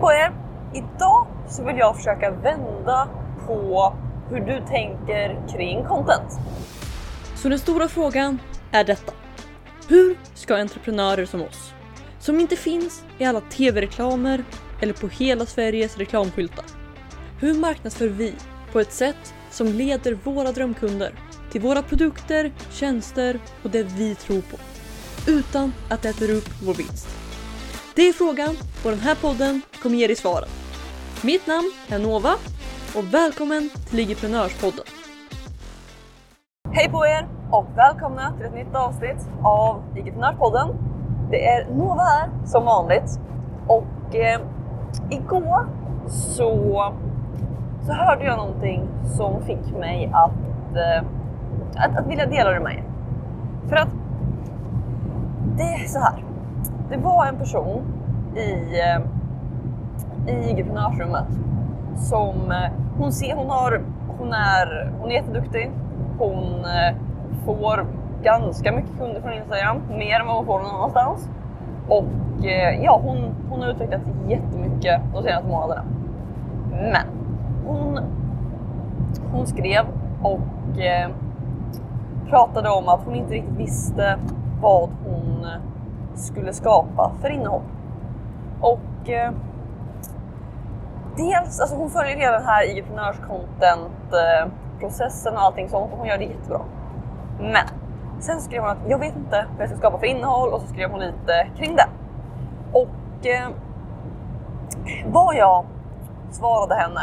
på er! Idag så vill jag försöka vända på hur du tänker kring content. Så den stora frågan är detta. Hur ska entreprenörer som oss, som inte finns i alla tv-reklamer eller på hela Sveriges reklamskyltar. Hur marknadsför vi på ett sätt som leder våra drömkunder till våra produkter, tjänster och det vi tror på. Utan att det äter upp vår vinst. Det är frågan och den här podden kommer ge dig svaren. Mitt namn är Nova och välkommen till Ligiprenörspodden. Hej på er och välkomna till ett nytt avsnitt av Ligiprenörspodden. Det är Nova här som vanligt och eh, igår så, så hörde jag någonting som fick mig att, eh, att, att vilja dela det med er. För att det är så här. Det var en person i, eh, i entreprenörsrummet som eh, hon ser, hon har, hon är, hon är jätteduktig. Hon eh, får ganska mycket kunder från Instagram, mer än vad hon får någon annanstans. Och ja, hon, hon har utvecklats jättemycket de senaste månaderna. Men hon, hon skrev och eh, pratade om att hon inte riktigt visste vad hon skulle skapa för innehåll. Och eh, dels, alltså hon följer hela den här entreprenörscontent-processen och allting sånt och hon gör det jättebra. Men sen skrev hon att jag vet inte vad jag ska skapa för innehåll och så skrev hon lite kring det. Och eh, vad jag svarade henne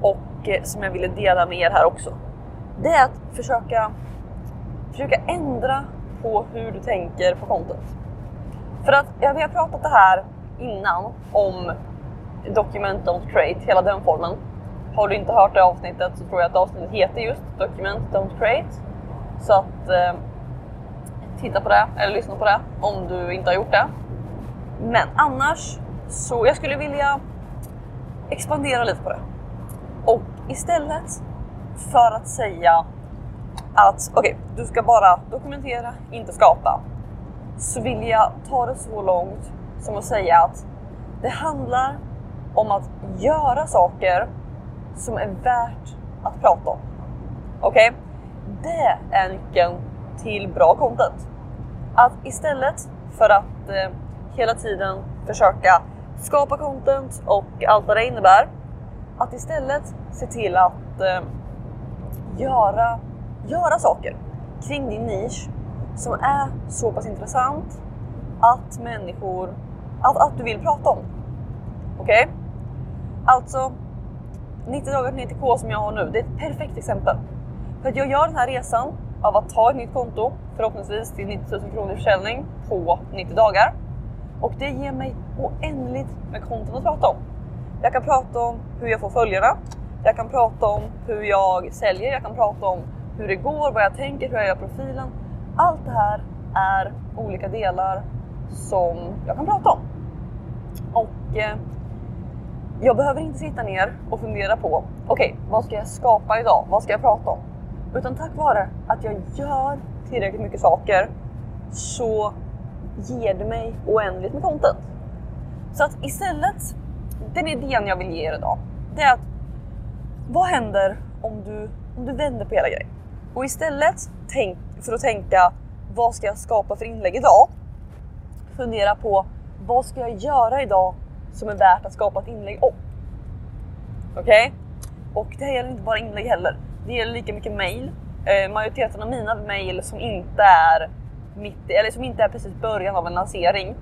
och eh, som jag ville dela med er här också. Det är att försöka, försöka ändra på hur du tänker på content. För att ja, vi har pratat det här innan om Document Don't Create, hela den formen. Har du inte hört det avsnittet så tror jag att avsnittet heter just Document Don't Create. Så att eh, titta på det eller lyssna på det om du inte har gjort det. Men annars så jag skulle vilja expandera lite på det. Och istället för att säga att okej, okay, du ska bara dokumentera, inte skapa. Så vill jag ta det så långt som att säga att det handlar om att göra saker som är värt att prata om. Okej? Okay? Det är nyckeln till bra content. Att istället för att eh, hela tiden försöka skapa content och allt vad det innebär, att istället se till att eh, göra, göra saker kring din nisch som är så pass intressant att människor, att, att du vill prata om. Okej? Okay? Alltså, 90 dagar till 90k som jag har nu, det är ett perfekt exempel. För att jag gör den här resan av att ta ett nytt konto, förhoppningsvis till 90 000 kronor i försäljning på 90 dagar. Och det ger mig oändligt med content att prata om. Jag kan prata om hur jag får följarna. Jag kan prata om hur jag säljer. Jag kan prata om hur det går, vad jag tänker, hur jag gör profilen. Allt det här är olika delar som jag kan prata om. Och eh, jag behöver inte sitta ner och fundera på okej, okay, vad ska jag skapa idag? Vad ska jag prata om? Utan tack vare att jag gör tillräckligt mycket saker så ger det mig oändligt med content. Så att istället, den idén jag vill ge er idag, det är att vad händer om du, om du vänder på hela grejen? Och istället tänk, för att tänka vad ska jag skapa för inlägg idag? Fundera på vad ska jag göra idag som är värt att skapa ett inlägg om? Okej? Okay? Och det här gäller inte bara inlägg heller. Det gäller lika mycket mail. Eh, majoriteten av mina mail som inte är mitt, eller som inte är precis början av en lansering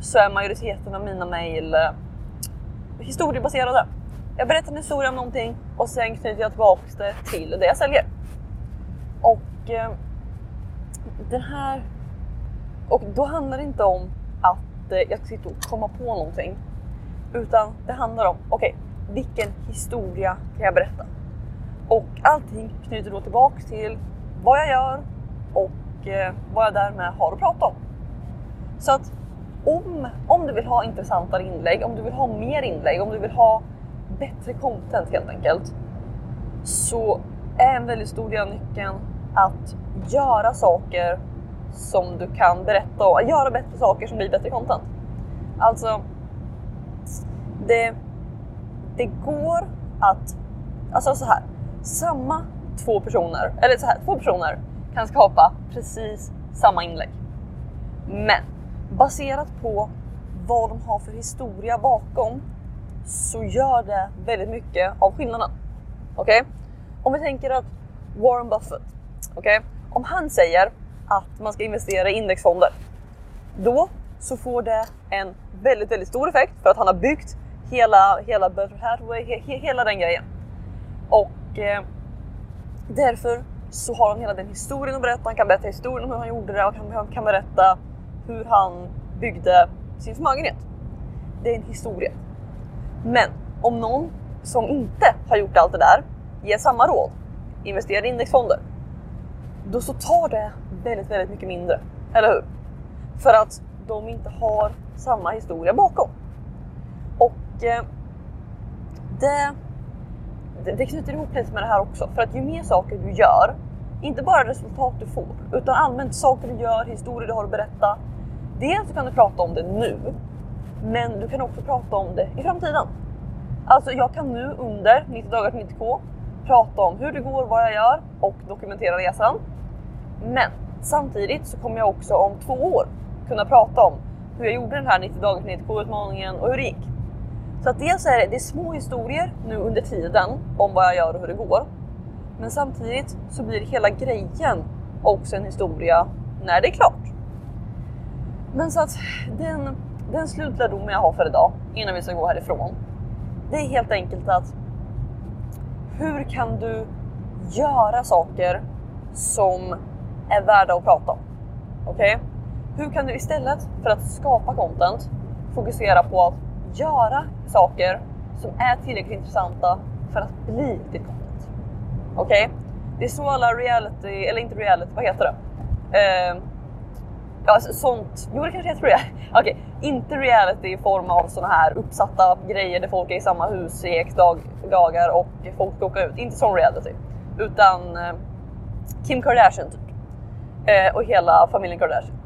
så är majoriteten av mina mail eh, historiebaserade. Jag berättar en historia om någonting och sen knyter jag tillbaks det till det jag säljer. Och eh, den här... Och då handlar det inte om att eh, jag ska sitta och komma på någonting. Utan det handlar om, okej, okay, vilken historia kan jag berätta? Och allting knyter då tillbaks till vad jag gör och eh, vad jag därmed har att prata om. Så att om, om du vill ha intressantare inlägg, om du vill ha mer inlägg, om du vill ha bättre content helt enkelt. Så är en väldigt stor del av nyckeln att göra saker som du kan berätta om, göra bättre saker som blir bättre content. Alltså, det, det går att, alltså så här, samma två personer, eller så här, två personer kan skapa precis samma inlägg. Men baserat på vad de har för historia bakom så gör det väldigt mycket av skillnaden. Okej? Okay? Om vi tänker att Warren Buffett, okej? Okay? Om han säger att man ska investera i indexfonder, då så får det en väldigt, väldigt stor effekt för att han har byggt hela, hela Berkshire Hathaway, he, he, hela den grejen. Och eh, därför så har han hela den historien att berätta. Han kan berätta historien om hur han gjorde det och han kan berätta hur han byggde sin förmögenhet. Det är en historia. Men om någon som inte har gjort allt det där ger samma råd, investera i indexfonder, då så tar det väldigt, väldigt mycket mindre. Eller hur? För att de inte har samma historia bakom. Och eh, det, det, det knyter ihop lite med det här också. För att ju mer saker du gör, inte bara resultat du får, utan allmänt saker du gör, historier du har att berätta. Dels kan du prata om det nu, men du kan också prata om det i framtiden. Alltså jag kan nu under 90 dagar till 90k prata om hur det går, vad jag gör och dokumentera resan. Men samtidigt så kommer jag också om två år kunna prata om hur jag gjorde den här 90 dagars 90 utmaningen och hur det gick. Så att dels är det, det är små historier nu under tiden om vad jag gör och hur det går. Men samtidigt så blir hela grejen också en historia när det är klart. Men så att den, den slutlärdomen jag har för idag innan vi ska gå härifrån. Det är helt enkelt att hur kan du göra saker som är värda att prata om? Okej? Okay? Hur kan du istället för att skapa content fokusera på att göra saker som är tillräckligt intressanta för att bli ditt content? Okej? Okay? Det är så alla reality, eller inte reality, vad heter det? Eh, ja, alltså sånt. Jo, det kanske heter det. Okej, okay. inte reality i form av såna här uppsatta grejer där folk är i samma hus i x dag, dagar och folk ska åka ut. Inte sån reality, utan eh, Kim Kardashian typ. Eh, och hela familjen Kardashian.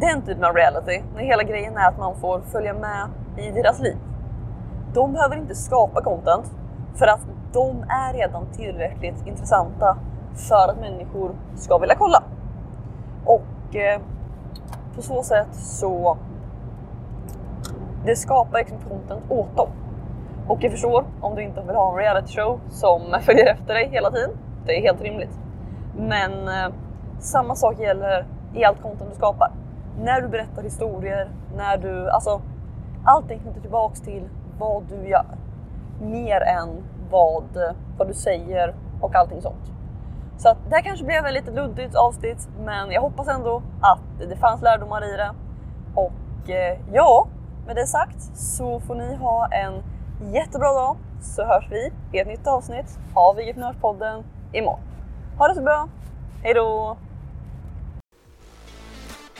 Den typen av reality, när hela grejen är att man får följa med i deras liv. De behöver inte skapa content för att de är redan tillräckligt intressanta för att människor ska vilja kolla. Och eh, på så sätt så det skapar liksom content åt dem. Och jag förstår om du inte vill ha en reality show som följer efter dig hela tiden. Det är helt rimligt. Men eh, samma sak gäller i allt content du skapar. När du berättar historier, när du, alltså allting knyter tillbaks till vad du gör. Mer än vad, vad du säger och allting sånt. Så att det här kanske blev ett lite luddigt avsnitt, men jag hoppas ändå att det fanns lärdomar i det. Och eh, ja, med det sagt så får ni ha en jättebra dag så hörs vi i ett nytt avsnitt av Vigeprenörspodden imorgon. Ha det så bra, hejdå!